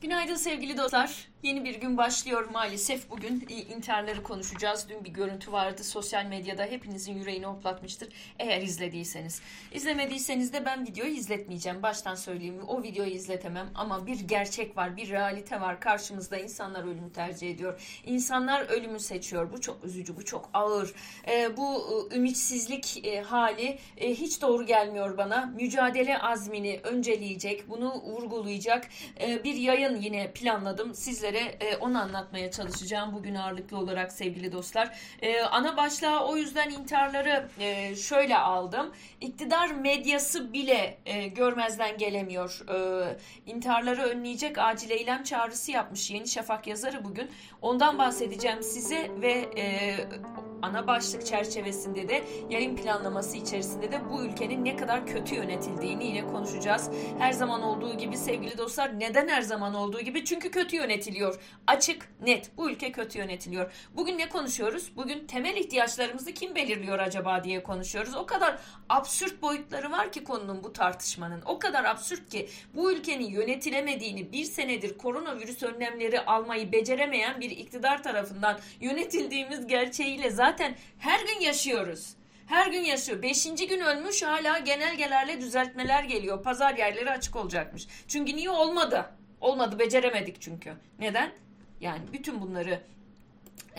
Günaydın sevgili dostlar. Yeni bir gün başlıyor maalesef. Bugün intiharları konuşacağız. Dün bir görüntü vardı sosyal medyada. Hepinizin yüreğini hoplatmıştır. Eğer izlediyseniz. İzlemediyseniz de ben videoyu izletmeyeceğim. Baştan söyleyeyim. O videoyu izletemem. Ama bir gerçek var, bir realite var. Karşımızda insanlar ölümü tercih ediyor. İnsanlar ölümü seçiyor. Bu çok üzücü, bu çok ağır. E, bu e, ümitsizlik e, hali e, hiç doğru gelmiyor bana. Mücadele azmini önceleyecek, bunu vurgulayacak e, bir yayın yine planladım. Sizlere sizlere e, onu anlatmaya çalışacağım bugün ağırlıklı olarak sevgili dostlar. E, ana başlığa o yüzden intiharları e, şöyle aldım. İktidar medyası bile e, görmezden gelemiyor. E, intiharları önleyecek acil eylem çağrısı yapmış Yeni Şafak yazarı bugün. Ondan bahsedeceğim size ve e, ana başlık çerçevesinde de yayın planlaması içerisinde de bu ülkenin ne kadar kötü yönetildiğini yine konuşacağız. Her zaman olduğu gibi sevgili dostlar neden her zaman olduğu gibi? Çünkü kötü yönetiliyor. Açık, net. Bu ülke kötü yönetiliyor. Bugün ne konuşuyoruz? Bugün temel ihtiyaçlarımızı kim belirliyor acaba diye konuşuyoruz. O kadar absürt boyutları var ki konunun bu tartışmanın. O kadar absürt ki bu ülkenin yönetilemediğini bir senedir koronavirüs önlemleri almayı beceremeyen bir iktidar tarafından yönetildiğimiz gerçeğiyle zaten her gün yaşıyoruz. Her gün yaşıyor. Beşinci gün ölmüş hala genelgelerle düzeltmeler geliyor. Pazar yerleri açık olacakmış. Çünkü niye olmadı? Olmadı beceremedik çünkü. Neden? Yani bütün bunları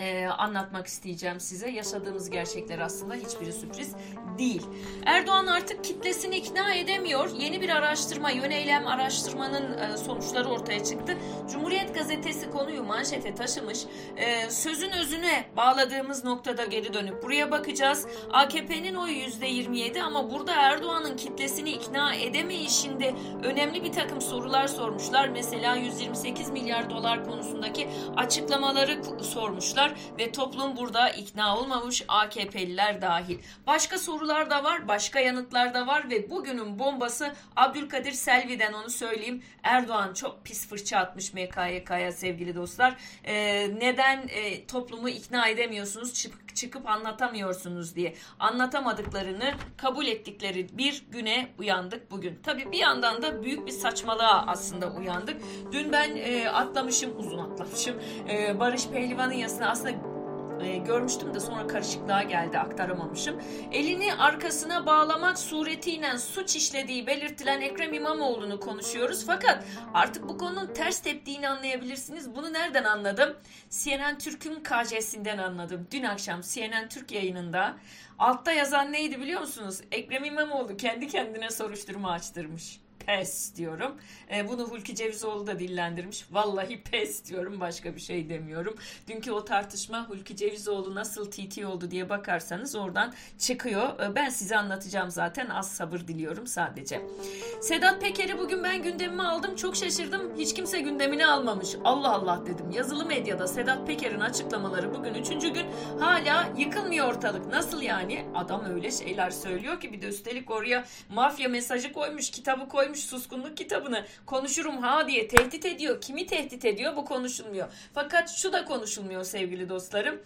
e, anlatmak isteyeceğim size. Yaşadığımız gerçekler aslında hiçbiri sürpriz değil. Erdoğan artık kitlesini ikna edemiyor. Yeni bir araştırma, yöneylem araştırmanın e, sonuçları ortaya çıktı. Cumhuriyet gazetesi konuyu manşete taşımış. E, sözün özüne bağladığımız noktada geri dönüp buraya bakacağız. AKP'nin oyu %27 ama burada Erdoğan'ın kitlesini ikna edemeyişinde önemli bir takım sorular sormuşlar. Mesela 128 milyar dolar konusundaki açıklamaları sormuşlar ve toplum burada ikna olmamış AKP'liler dahil. Başka sorular da var, başka yanıtlar da var ve bugünün bombası Abdülkadir Selvi'den onu söyleyeyim. Erdoğan çok pis fırça atmış MKYK'ya sevgili dostlar. Ee, neden e, toplumu ikna edemiyorsunuz, çık, çıkıp anlatamıyorsunuz diye. Anlatamadıklarını kabul ettikleri bir güne uyandık bugün. Tabii bir yandan da büyük bir saçmalığa aslında uyandık. Dün ben e, atlamışım, uzun atlamışım. E, Barış Pehlivan'ın yasına aslında e, görmüştüm de sonra karışıklığa geldi aktaramamışım. Elini arkasına bağlamak suretiyle suç işlediği belirtilen Ekrem İmamoğlu'nu konuşuyoruz. Fakat artık bu konunun ters teptiğini anlayabilirsiniz. Bunu nereden anladım? CNN Türk'ün KJ'sinden anladım. Dün akşam CNN Türk yayınında altta yazan neydi biliyor musunuz? Ekrem İmamoğlu kendi kendine soruşturma açtırmış pes diyorum. E, bunu Hulki Cevizoğlu da dillendirmiş. Vallahi pes diyorum başka bir şey demiyorum. Dünkü o tartışma Hulki Cevizoğlu nasıl TT oldu diye bakarsanız oradan çıkıyor. E, ben size anlatacağım zaten az sabır diliyorum sadece. Sedat Peker'i bugün ben gündemime aldım. Çok şaşırdım. Hiç kimse gündemini almamış. Allah Allah dedim. Yazılı medyada Sedat Peker'in açıklamaları bugün üçüncü gün hala yıkılmıyor ortalık. Nasıl yani? Adam öyle şeyler söylüyor ki bir de üstelik oraya mafya mesajı koymuş, kitabı koymuş koymuş suskunluk kitabını konuşurum ha diye tehdit ediyor. Kimi tehdit ediyor bu konuşulmuyor. Fakat şu da konuşulmuyor sevgili dostlarım.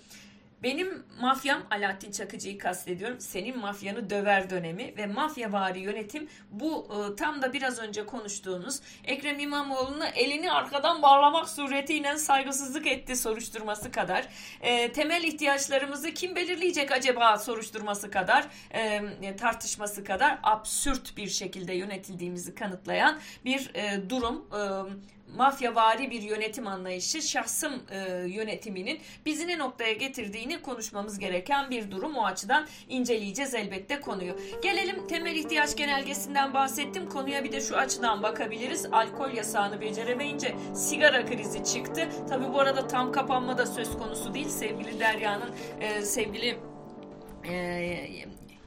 Benim mafyam Alaaddin Çakıcı'yı kastediyorum. Senin mafyanı döver dönemi ve mafyavari yönetim bu e, tam da biraz önce konuştuğunuz Ekrem İmamoğlu'na elini arkadan bağlamak suretiyle saygısızlık etti soruşturması kadar. E, temel ihtiyaçlarımızı kim belirleyecek acaba soruşturması kadar e, tartışması kadar absürt bir şekilde yönetildiğimizi kanıtlayan bir e, durum. E, mafyavari bir yönetim anlayışı şahsım e, yönetiminin bizi ne noktaya getirdiğini konuşmamız gereken bir durum. O açıdan inceleyeceğiz elbette konuyu. Gelelim temel ihtiyaç genelgesinden bahsettim. Konuya bir de şu açıdan bakabiliriz. Alkol yasağını beceremeyince sigara krizi çıktı. Tabi bu arada tam kapanma da söz konusu değil. Sevgili Derya'nın e, sevgili e,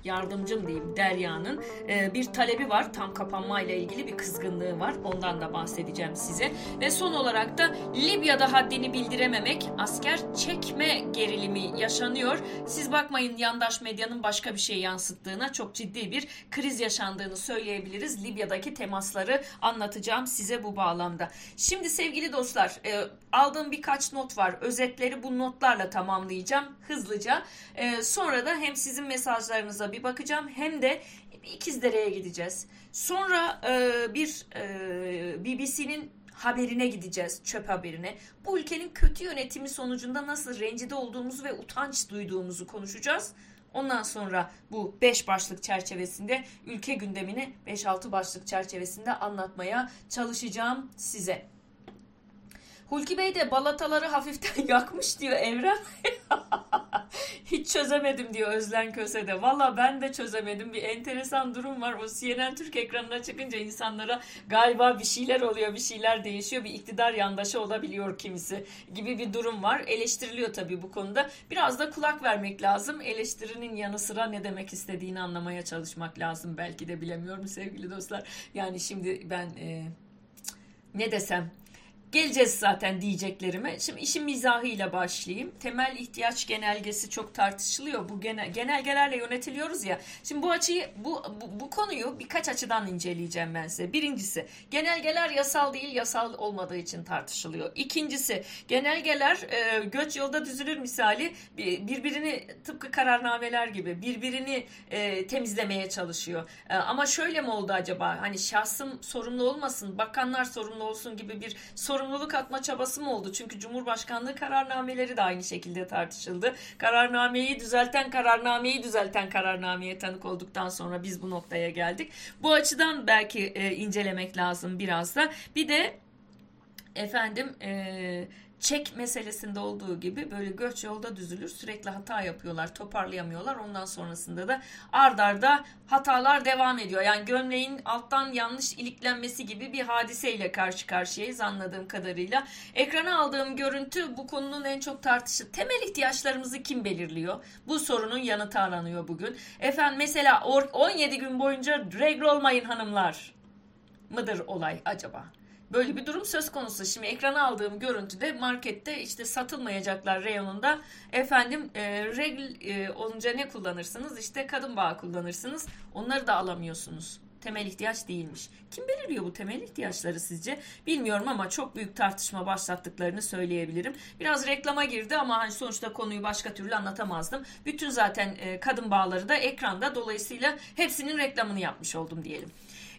yardımcım diyeyim Derya'nın e, bir talebi var. Tam kapanma ile ilgili bir kızgınlığı var. Ondan da bahsedeceğim size. Ve son olarak da Libya'da haddini bildirememek, asker çekme gerilimi yaşanıyor. Siz bakmayın yandaş medyanın başka bir şey yansıttığına çok ciddi bir kriz yaşandığını söyleyebiliriz. Libya'daki temasları anlatacağım size bu bağlamda. Şimdi sevgili dostlar e, aldığım birkaç not var. Özetleri bu notlarla tamamlayacağım hızlıca. E, sonra da hem sizin mesajlarınıza bir bakacağım hem de İkizdere'ye gideceğiz. Sonra e, bir e, BBC'nin haberine gideceğiz, çöp haberine. Bu ülkenin kötü yönetimi sonucunda nasıl rencide olduğumuzu ve utanç duyduğumuzu konuşacağız. Ondan sonra bu 5 başlık çerçevesinde ülke gündemini 5-6 başlık çerçevesinde anlatmaya çalışacağım size. Hulki Bey de balataları hafiften yakmış diyor Evren. Hiç çözemedim diyor Özlen Köse'de. Valla ben de çözemedim. Bir enteresan durum var. O CNN Türk ekranına çıkınca insanlara galiba bir şeyler oluyor, bir şeyler değişiyor. Bir iktidar yandaşı olabiliyor kimisi gibi bir durum var. Eleştiriliyor tabii bu konuda. Biraz da kulak vermek lazım. Eleştirinin yanı sıra ne demek istediğini anlamaya çalışmak lazım. Belki de bilemiyorum sevgili dostlar. Yani şimdi ben e, ne desem Geleceğiz zaten diyeceklerime. Şimdi işin mizahıyla başlayayım. Temel ihtiyaç genelgesi çok tartışılıyor. Bu genel, genelgelerle yönetiliyoruz ya. Şimdi bu açıyı bu, bu, bu konuyu birkaç açıdan inceleyeceğim ben size. Birincisi genelgeler yasal değil yasal olmadığı için tartışılıyor. İkincisi genelgeler e, göç yolda düzülür misali birbirini tıpkı kararnameler gibi birbirini e, temizlemeye çalışıyor. E, ama şöyle mi oldu acaba? Hani şahsım sorumlu olmasın, bakanlar sorumlu olsun gibi bir sorun sorumluluk atma çabası mı oldu? Çünkü Cumhurbaşkanlığı kararnameleri de aynı şekilde tartışıldı. Kararnameyi düzelten kararnameyi düzelten kararnameye tanık olduktan sonra biz bu noktaya geldik. Bu açıdan belki e, incelemek lazım biraz da. Bir de efendim e, çek meselesinde olduğu gibi böyle göç yolda düzülür. Sürekli hata yapıyorlar, toparlayamıyorlar. Ondan sonrasında da ard arda hatalar devam ediyor. Yani gömleğin alttan yanlış iliklenmesi gibi bir hadiseyle karşı karşıyayız anladığım kadarıyla. Ekrana aldığım görüntü bu konunun en çok tartışı. Temel ihtiyaçlarımızı kim belirliyor? Bu sorunun yanıtı aranıyor bugün. Efendim mesela 17 gün boyunca regl olmayın hanımlar mıdır olay acaba? Böyle bir durum söz konusu. Şimdi ekrana aldığım görüntüde markette işte satılmayacaklar reyonunda efendim e, regl e, olunca ne kullanırsınız? İşte kadın bağı kullanırsınız. Onları da alamıyorsunuz. Temel ihtiyaç değilmiş. Kim belirliyor bu temel ihtiyaçları sizce? Bilmiyorum ama çok büyük tartışma başlattıklarını söyleyebilirim. Biraz reklama girdi ama hani sonuçta konuyu başka türlü anlatamazdım. Bütün zaten e, kadın bağları da ekranda. Dolayısıyla hepsinin reklamını yapmış oldum diyelim.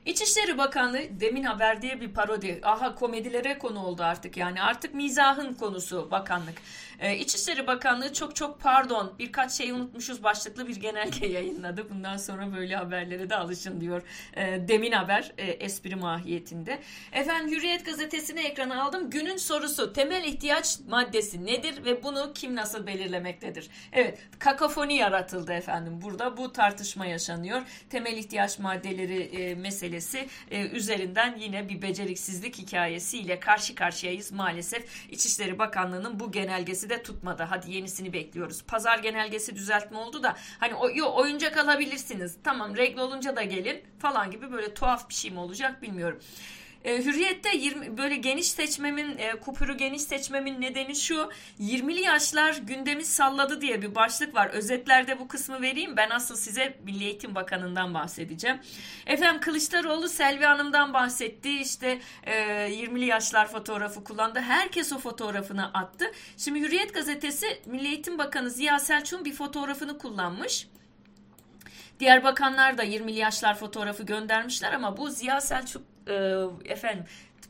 İçişleri Bakanlığı demin haber diye bir parodi. Aha komedilere konu oldu artık yani. Artık mizahın konusu bakanlık. Ee, İçişleri Bakanlığı çok çok pardon birkaç şey unutmuşuz başlıklı bir genelge yayınladı. Bundan sonra böyle haberlere de alışın diyor. Ee, demin haber e, espri mahiyetinde. Efendim Hürriyet gazetesini ekrana aldım. Günün sorusu temel ihtiyaç maddesi nedir ve bunu kim nasıl belirlemektedir? Evet kakafoni yaratıldı efendim. Burada bu tartışma yaşanıyor. Temel ihtiyaç maddeleri e, meselesi e, üzerinden yine bir beceriksizlik hikayesiyle karşı karşıyayız maalesef. İçişleri Bakanlığı'nın bu genelgesi de tutmadı. Hadi yenisini bekliyoruz. Pazar genelgesi düzeltme oldu da hani o, yo, oyuncak alabilirsiniz. Tamam regl olunca da gelin falan gibi böyle tuhaf bir şey mi olacak bilmiyorum. E, Hürriyet'te 20, böyle geniş seçmemin, e, kupürü geniş seçmemin nedeni şu. 20'li yaşlar gündemi salladı diye bir başlık var. Özetlerde bu kısmı vereyim. Ben asıl size Milli Eğitim Bakanı'ndan bahsedeceğim. Efendim Kılıçdaroğlu Selvi Hanım'dan bahsetti. İşte e, 20'li yaşlar fotoğrafı kullandı. Herkes o fotoğrafını attı. Şimdi Hürriyet gazetesi Milli Eğitim Bakanı Ziya Selçuk'un bir fotoğrafını kullanmış. Diğer bakanlar da 20'li yaşlar fotoğrafı göndermişler ama bu Ziya Selçuk efendim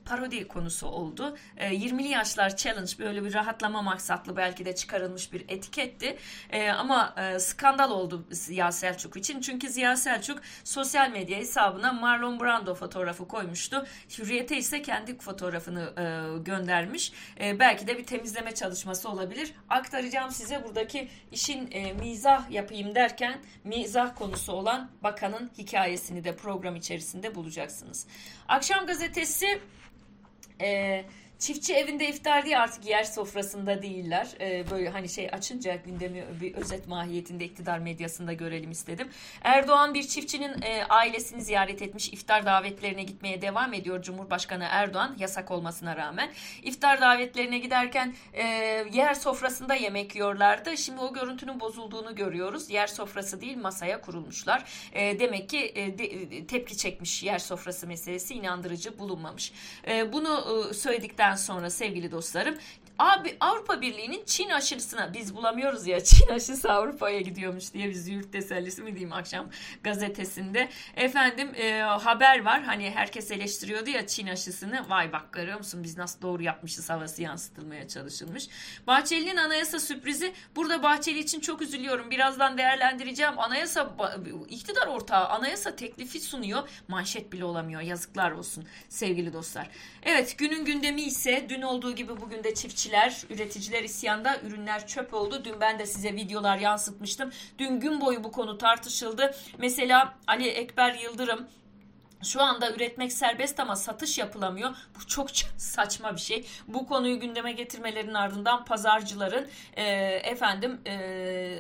parodi konusu oldu. E, ee, 20'li yaşlar challenge böyle bir rahatlama maksatlı belki de çıkarılmış bir etiketti. E, ama e, skandal oldu Ziya Selçuk için. Çünkü Ziya Selçuk sosyal medya hesabına Marlon Brando fotoğrafı koymuştu. Hürriyete ise kendi fotoğrafını e, göndermiş. E, belki de bir temizleme çalışması olabilir. Aktaracağım size buradaki işin e, mizah yapayım derken mizah konusu olan bakanın hikayesini de program içerisinde bulacaksınız. Akşam gazetesi e, Çiftçi evinde iftar diye artık yer sofrasında değiller. Ee, böyle hani şey açınca gündemi bir özet mahiyetinde iktidar medyasında görelim istedim. Erdoğan bir çiftçinin e, ailesini ziyaret etmiş. iftar davetlerine gitmeye devam ediyor Cumhurbaşkanı Erdoğan yasak olmasına rağmen. İftar davetlerine giderken e, yer sofrasında yemek yiyorlardı. Şimdi o görüntünün bozulduğunu görüyoruz. Yer sofrası değil masaya kurulmuşlar. E, demek ki e, de, tepki çekmiş yer sofrası meselesi inandırıcı bulunmamış. E, bunu e, söyledikten sonra sevgili dostlarım Abi Avrupa Birliği'nin Çin aşısına biz bulamıyoruz ya Çin aşısı Avrupa'ya gidiyormuş diye biz yurt tesellisi mi diyeyim akşam gazetesinde. Efendim e, haber var hani herkes eleştiriyordu ya Çin aşısını. Vay bak görüyor musun biz nasıl doğru yapmışız havası yansıtılmaya çalışılmış. Bahçeli'nin anayasa sürprizi burada Bahçeli için çok üzülüyorum. Birazdan değerlendireceğim. Anayasa iktidar ortağı anayasa teklifi sunuyor. Manşet bile olamıyor. Yazıklar olsun sevgili dostlar. Evet günün gündemi ise dün olduğu gibi bugün de çiftçi çiftçiler, üreticiler isyanda, ürünler çöp oldu. Dün ben de size videolar yansıtmıştım. Dün gün boyu bu konu tartışıldı. Mesela Ali Ekber Yıldırım şu anda üretmek serbest ama satış yapılamıyor. Bu çok saçma bir şey. Bu konuyu gündeme getirmelerinin ardından pazarcıların e, efendim e,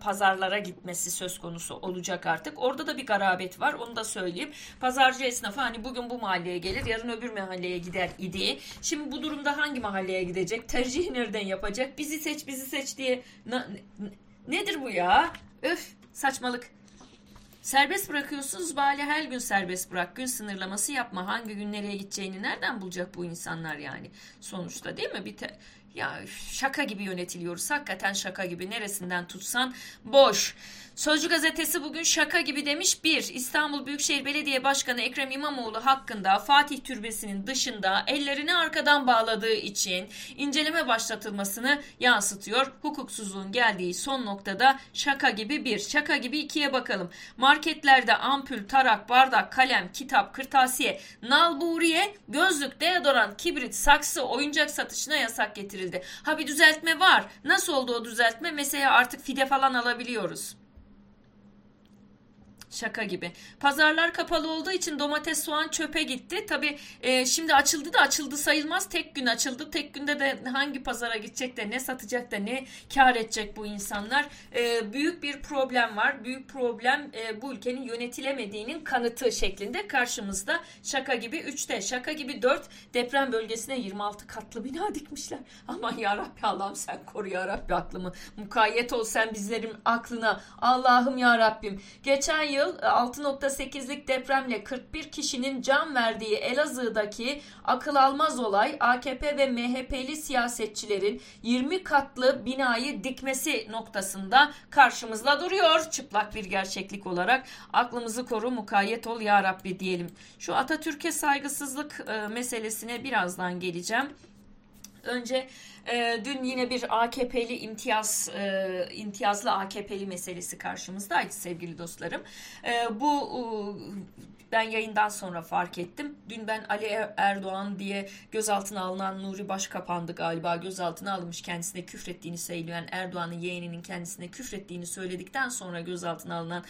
pazarlara gitmesi söz konusu olacak artık. Orada da bir garabet var. Onu da söyleyeyim. Pazarcı esnafı hani bugün bu mahalleye gelir, yarın öbür mahalleye gider idi. Şimdi bu durumda hangi mahalleye gidecek? Tercih nereden yapacak? Bizi seç, bizi seç diye. Na, nedir bu ya? Öf, saçmalık. Serbest bırakıyorsunuz bari her gün serbest bırak. Gün sınırlaması yapma. Hangi gün nereye gideceğini nereden bulacak bu insanlar yani? Sonuçta değil mi? Bir te- ya şaka gibi yönetiliyoruz. Hakikaten şaka gibi. Neresinden tutsan boş. Sözcü gazetesi bugün şaka gibi demiş. Bir, İstanbul Büyükşehir Belediye Başkanı Ekrem İmamoğlu hakkında Fatih Türbesi'nin dışında ellerini arkadan bağladığı için inceleme başlatılmasını yansıtıyor. Hukuksuzluğun geldiği son noktada şaka gibi bir, şaka gibi ikiye bakalım. Marketlerde ampul, tarak, bardak, kalem, kitap, kırtasiye, nalburiye, gözlük, deodorant, kibrit, saksı, oyuncak satışına yasak getirildi. Ha bir düzeltme var. Nasıl oldu o düzeltme? Mesela artık fide falan alabiliyoruz. Şaka gibi. Pazarlar kapalı olduğu için domates, soğan çöpe gitti. Tabii e, şimdi açıldı da açıldı sayılmaz. Tek gün açıldı. Tek günde de hangi pazara gidecek de ne satacak da ne kar edecek bu insanlar. E, büyük bir problem var. Büyük problem e, bu ülkenin yönetilemediğinin kanıtı şeklinde karşımızda. Şaka gibi 3'te, şaka gibi 4 deprem bölgesine 26 katlı bina dikmişler. Aman yarabbi Allah'ım sen koru yarabbi aklımı. Mukayyet ol sen bizlerin aklına. Allah'ım yarabbim. Geçen yıl yıl 6.8'lik e, depremle 41 kişinin can verdiği Elazığ'daki akıl almaz olay AKP ve MHP'li siyasetçilerin 20 katlı binayı dikmesi noktasında karşımızda duruyor. Çıplak bir gerçeklik olarak aklımızı koru mukayyet ol ya Rabbi diyelim. Şu Atatürk'e saygısızlık e, meselesine birazdan geleceğim. Önce e, dün yine bir AKP'li imtiyaz e, imtiyazlı AKP'li meselesi karşımızdaydı sevgili dostlarım. E, bu ben yayından sonra fark ettim. Dün ben Ali er- Erdoğan diye gözaltına alınan Nuri Başkapan'dı galiba gözaltına alınmış kendisine küfrettiğini söyleyen Erdoğan'ın yeğeninin kendisine küfrettiğini söyledikten sonra gözaltına alınan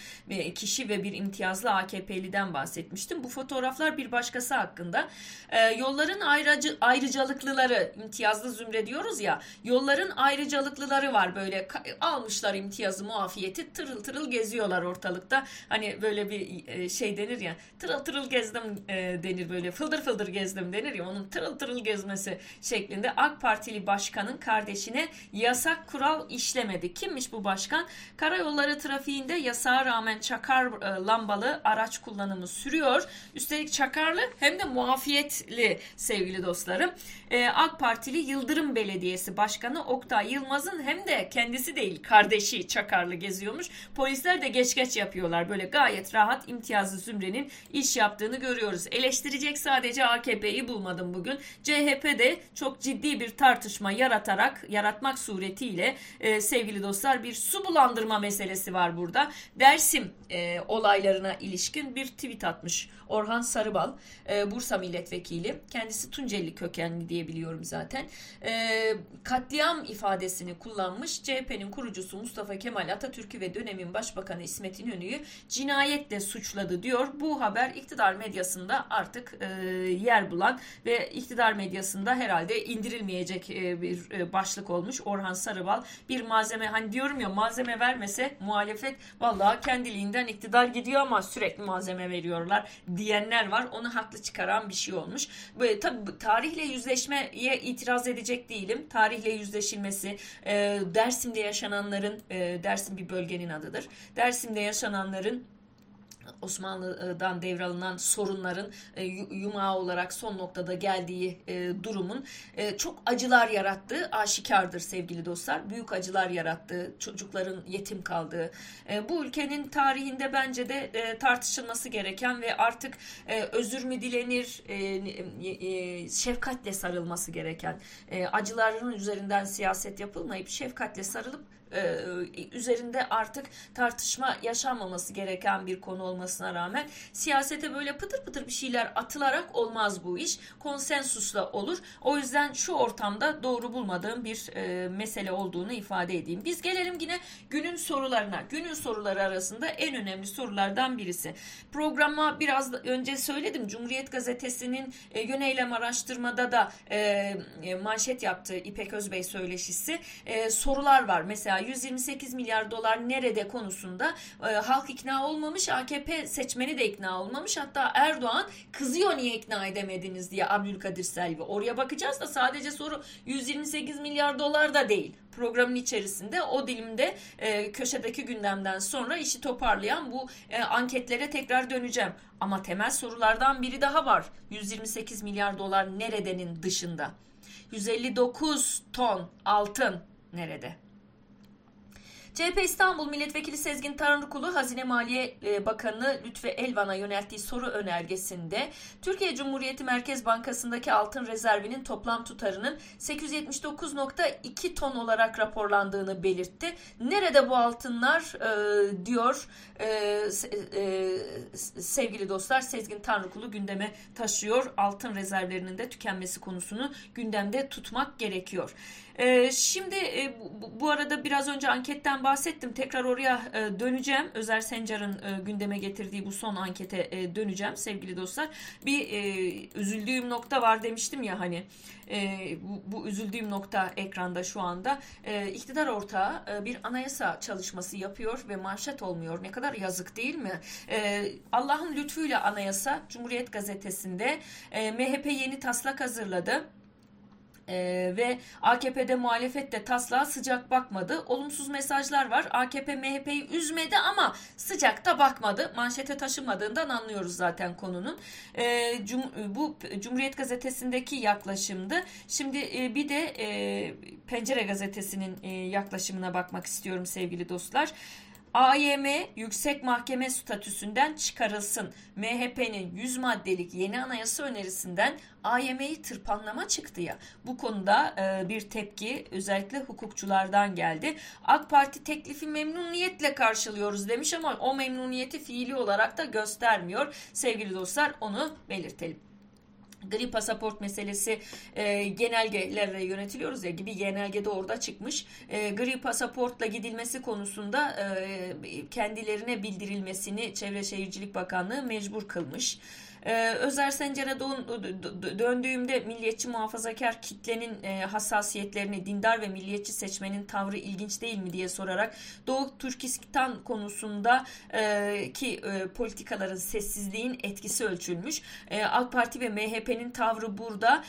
kişi ve bir imtiyazlı AKP'liden bahsetmiştim. Bu fotoğraflar bir başkası hakkında. E, yolların ayrıcı, ayrıcalıklıları imtiyazlı zümre diyoruz ya yolların ayrıcalıklıları var böyle almışlar imtiyazı muafiyeti tırıl tırıl geziyorlar ortalıkta. Hani böyle bir e, şey denir ya tırıl tırıl gezdim e, denir böyle fıldır fıldır gezdim denir ya onun tırıl tırıl gezmesi şeklinde AK Partili başkanın kardeşine yasak kural işlemedi. Kimmiş bu başkan? Karayolları trafiğinde yasağa rağmen çakar e, lambalı araç kullanımı sürüyor. Üstelik çakarlı hem de muafiyetli sevgili dostlarım. AK Partili Yıldırım Belediyesi Başkanı Oktay Yılmaz'ın hem de kendisi değil kardeşi çakarlı geziyormuş. Polisler de geç geç yapıyorlar. Böyle gayet rahat imtiyazlı zümrenin iş yaptığını görüyoruz. Eleştirecek sadece AKP'yi bulmadım bugün. CHP de çok ciddi bir tartışma yaratarak, yaratmak suretiyle e, sevgili dostlar bir su bulandırma meselesi var burada. Dersim e, olaylarına ilişkin bir tweet atmış Orhan Sarıbal, e, Bursa milletvekili. Kendisi Tunceli kökenli diyebiliyorum zaten. E, katliam ifadesini kullanmış. CHP'nin kurucusu Mustafa Kemal Atatürk'ü ve dönemin başbakanı İsmet İnönü'yü cinayetle suçladı diyor. Bu haber iktidar medyasında artık e, yer bulan ve iktidar medyasında herhalde indirilmeyecek e, bir e, başlık olmuş. Orhan Sarıbal bir malzeme hani diyorum ya malzeme vermese muhalefet vallahi kendiliğinden iktidar gidiyor ama sürekli malzeme veriyorlar diyenler var. Onu haklı çıkaran bir şey olmuş. Böyle tabii tarihle yüzleşmeye itiraz edecek değilim. Tarihle yüzleşilmesi e, Dersim'de yaşananların e, Dersim bir bölgenin adıdır. Dersim'de yaşananların Osmanlı'dan devralınan sorunların e, yumağı olarak son noktada geldiği e, durumun e, çok acılar yarattığı aşikardır sevgili dostlar. Büyük acılar yarattığı, çocukların yetim kaldığı. Bu ülkenin tarihinde bence de tartışılması gereken ve artık özür mü dilenir, şefkatle sarılması gereken, acıların üzerinden siyaset yapılmayıp şefkatle sarılıp e, üzerinde artık tartışma yaşanmaması gereken bir konu olmasına rağmen siyasete böyle pıtır pıtır bir şeyler atılarak olmaz bu iş. Konsensusla olur. O yüzden şu ortamda doğru bulmadığım bir e, mesele olduğunu ifade edeyim. Biz gelelim yine günün sorularına. Günün soruları arasında en önemli sorulardan birisi. Programa biraz önce söyledim. Cumhuriyet Gazetesi'nin e, yöneylem araştırmada da e, e, manşet yaptığı İpek Özbey söyleşisi e, sorular var. Mesela 128 milyar dolar nerede konusunda e, halk ikna olmamış, AKP seçmeni de ikna olmamış. Hatta Erdoğan kızıyor niye ikna edemediniz diye Abdülkadir Selvi. Oraya bakacağız da sadece soru 128 milyar dolar da değil programın içerisinde o dilimde e, köşedeki gündemden sonra işi toparlayan bu e, anketlere tekrar döneceğim. Ama temel sorulardan biri daha var. 128 milyar dolar neredenin dışında? 159 ton altın nerede? CHP İstanbul Milletvekili Sezgin Tanrıkulu Hazine Maliye e, Bakanı Lütfi Elvan'a yönelttiği soru önergesinde Türkiye Cumhuriyeti Merkez Bankası'ndaki altın rezervinin toplam tutarının 879.2 ton olarak raporlandığını belirtti. Nerede bu altınlar e, diyor e, e, sevgili dostlar Sezgin Tanrıkulu gündeme taşıyor. Altın rezervlerinin de tükenmesi konusunu gündemde tutmak gerekiyor. E, şimdi e, bu, arada biraz önce anketten bahsettim. Tekrar oraya e, döneceğim. Özer Sencar'ın e, gündeme getirdiği bu son ankete döneceğim sevgili dostlar. Bir üzüldüğüm nokta var demiştim ya hani. Bu, üzüldüğüm nokta ekranda şu anda. İktidar ortağı bir anayasa çalışması yapıyor ve manşet olmuyor. Ne kadar yazık değil mi? Allah'ın lütfuyla anayasa Cumhuriyet Gazetesi'nde MHP yeni taslak hazırladı ee, ve AKP'de muhalefet de taslağa sıcak bakmadı. Olumsuz mesajlar var. AKP MHP'yi üzmedi ama sıcak da bakmadı. Manşete taşımadığından anlıyoruz zaten konunun. Ee, cum, bu Cumhuriyet Gazetesi'ndeki yaklaşımdı. Şimdi e, bir de e, Pencere Gazetesi'nin e, yaklaşımına bakmak istiyorum sevgili dostlar. AYM yüksek mahkeme statüsünden çıkarılsın. MHP'nin 100 maddelik yeni anayasa önerisinden AYM'yi tırpanlama çıktı ya. Bu konuda e, bir tepki özellikle hukukçulardan geldi. AK Parti teklifi memnuniyetle karşılıyoruz demiş ama o memnuniyeti fiili olarak da göstermiyor. Sevgili dostlar onu belirtelim. Gri pasaport meselesi e, genelgelerle yönetiliyoruz ya gibi genelge de orada çıkmış. E, gri pasaportla gidilmesi konusunda e, kendilerine bildirilmesini Çevre Şehircilik Bakanlığı mecbur kılmış. Ee, Özer Sencer'e döndüğümde milliyetçi muhafazakar kitlenin e, hassasiyetlerini dindar ve milliyetçi seçmenin tavrı ilginç değil mi diye sorarak Doğu Türkistan konusunda e, ki e, politikaların sessizliğin etkisi ölçülmüş. AK Parti ve MHP'nin tavrı burada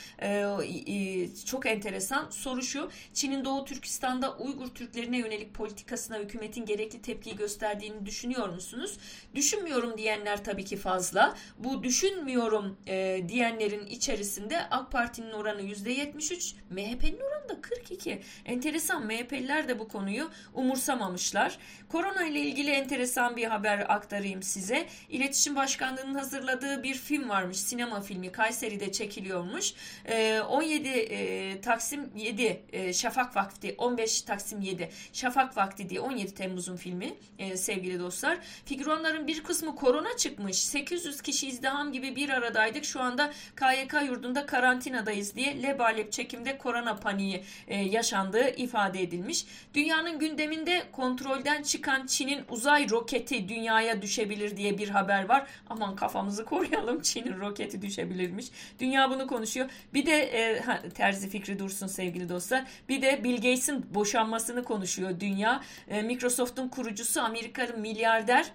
çok enteresan. Soru şu Çin'in Doğu Türkistan'da Uygur Türklerine yönelik politikasına hükümetin gerekli tepkiyi gösterdiğini düşünüyor musunuz? Düşünmüyorum diyenler tabii ki fazla. Bu düşün düşünmüyorum e, diyenlerin içerisinde AK Parti'nin oranı %73, MHP'nin oranı da 42. Enteresan MHP'liler de bu konuyu umursamamışlar. Korona ile ilgili enteresan bir haber aktarayım size. İletişim Başkanlığı'nın hazırladığı bir film varmış. Sinema filmi Kayseri'de çekiliyormuş. E, 17 e, Taksim 7 e, Şafak Vakti 15 Taksim 7 Şafak Vakti diye 17 Temmuz'un filmi e, sevgili dostlar. Figüranların bir kısmı korona çıkmış. 800 kişi izdiham gibi bir aradaydık. Şu anda KYK yurdunda karantinadayız diye lebalep çekimde korona paniği e, yaşandığı ifade edilmiş. Dünyanın gündeminde kontrolden çıkan Çin'in uzay roketi dünyaya düşebilir diye bir haber var. Aman kafamızı koruyalım Çin'in roketi düşebilirmiş. Dünya bunu konuşuyor. Bir de e, ha, terzi fikri dursun sevgili dostlar. Bir de Bill Gates'in boşanmasını konuşuyor dünya. E, Microsoft'un kurucusu Amerikalı milyarder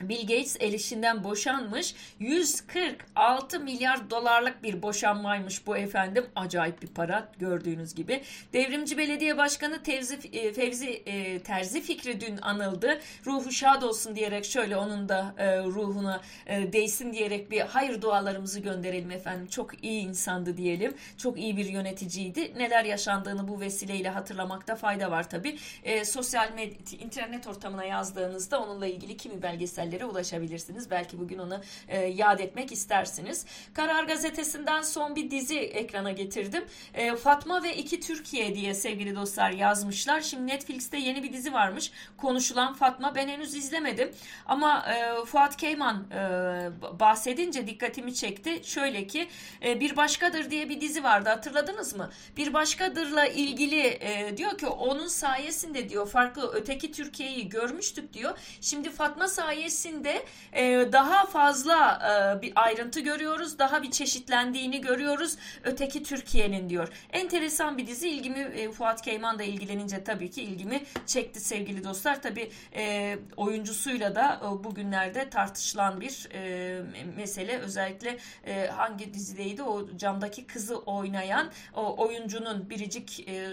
Bill Gates elişinden boşanmış. 146 milyar dolarlık bir boşanmaymış bu efendim. Acayip bir para gördüğünüz gibi. Devrimci Belediye Başkanı Tevzi, e, Fevzi e, Terzi Fikri dün anıldı. Ruhu şad olsun diyerek şöyle onun da e, ruhuna değsin diyerek bir hayır dualarımızı gönderelim efendim. Çok iyi insandı diyelim. Çok iyi bir yöneticiydi. Neler yaşandığını bu vesileyle hatırlamakta fayda var tabi. E, sosyal medya, internet ortamına yazdığınızda onunla ilgili kimi belgesel belgesellere ulaşabilirsiniz. Belki bugün onu e, yad etmek istersiniz. Karar Gazetesi'nden son bir dizi ekrana getirdim. E, Fatma ve İki Türkiye diye sevgili dostlar yazmışlar. Şimdi Netflix'te yeni bir dizi varmış. Konuşulan Fatma. Ben henüz izlemedim. Ama e, Fuat Keyman e, bahsedince dikkatimi çekti. Şöyle ki e, Bir Başkadır diye bir dizi vardı. Hatırladınız mı? Bir Başkadır'la ilgili e, diyor ki onun sayesinde diyor farklı öteki Türkiye'yi görmüştük diyor. Şimdi Fatma sayesinde içerisinde e, daha fazla e, bir ayrıntı görüyoruz. Daha bir çeşitlendiğini görüyoruz. Öteki Türkiye'nin diyor. Enteresan bir dizi. ilgimi e, Fuat Keyman da ilgilenince tabii ki ilgimi çekti sevgili dostlar. Tabii e, oyuncusuyla da e, bugünlerde tartışılan bir e, mesele. Özellikle e, hangi dizideydi o camdaki kızı oynayan o oyuncunun biricik e,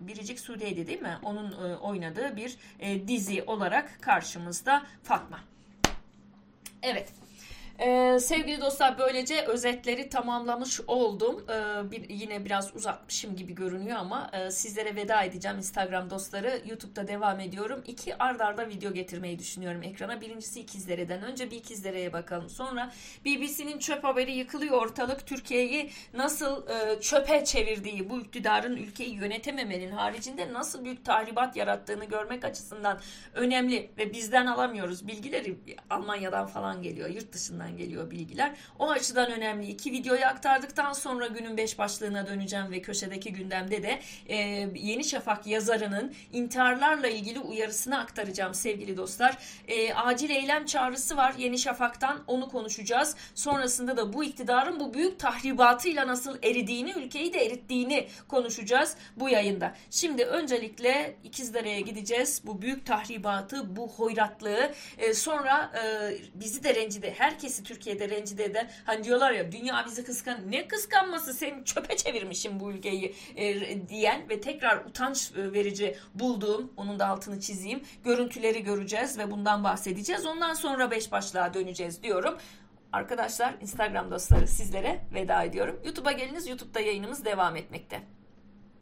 Biricik Sude'ydi değil mi? Onun e, oynadığı bir e, dizi olarak karşımızda Fatma. Evet. Ee, sevgili dostlar böylece özetleri tamamlamış oldum. Ee, bir, yine biraz uzatmışım gibi görünüyor ama e, sizlere veda edeceğim Instagram dostları. YouTube'da devam ediyorum. İki ard arda video getirmeyi düşünüyorum ekrana. Birincisi ikizlereden. Önce bir ikizlereye bakalım. Sonra BBC'nin çöp haberi yıkılıyor ortalık. Türkiye'yi nasıl e, çöpe çevirdiği, bu iktidarın ülkeyi yönetememenin haricinde nasıl büyük tahribat yarattığını görmek açısından önemli ve bizden alamıyoruz. Bilgileri Almanya'dan falan geliyor, yurt dışından nereden geliyor bilgiler. O açıdan önemli. İki videoyu aktardıktan sonra günün beş başlığına döneceğim ve köşedeki gündemde de e, Yeni Şafak yazarının intiharlarla ilgili uyarısını aktaracağım sevgili dostlar. E, acil eylem çağrısı var Yeni Şafak'tan onu konuşacağız. Sonrasında da bu iktidarın bu büyük tahribatıyla nasıl eridiğini, ülkeyi de erittiğini konuşacağız bu yayında. Şimdi öncelikle İkizdere'ye gideceğiz. Bu büyük tahribatı, bu hoyratlığı, e, sonra e, bizi de rencide, herkesi hepsi Türkiye'de rencide eden hani diyorlar ya dünya bizi kıskan ne kıskanması seni çöpe çevirmişim bu ülkeyi e, diyen ve tekrar utanç e, verici bulduğum onun da altını çizeyim görüntüleri göreceğiz ve bundan bahsedeceğiz. Ondan sonra beş başlığa döneceğiz diyorum. Arkadaşlar Instagram dostları sizlere veda ediyorum. YouTube'a geliniz. YouTube'da yayınımız devam etmekte.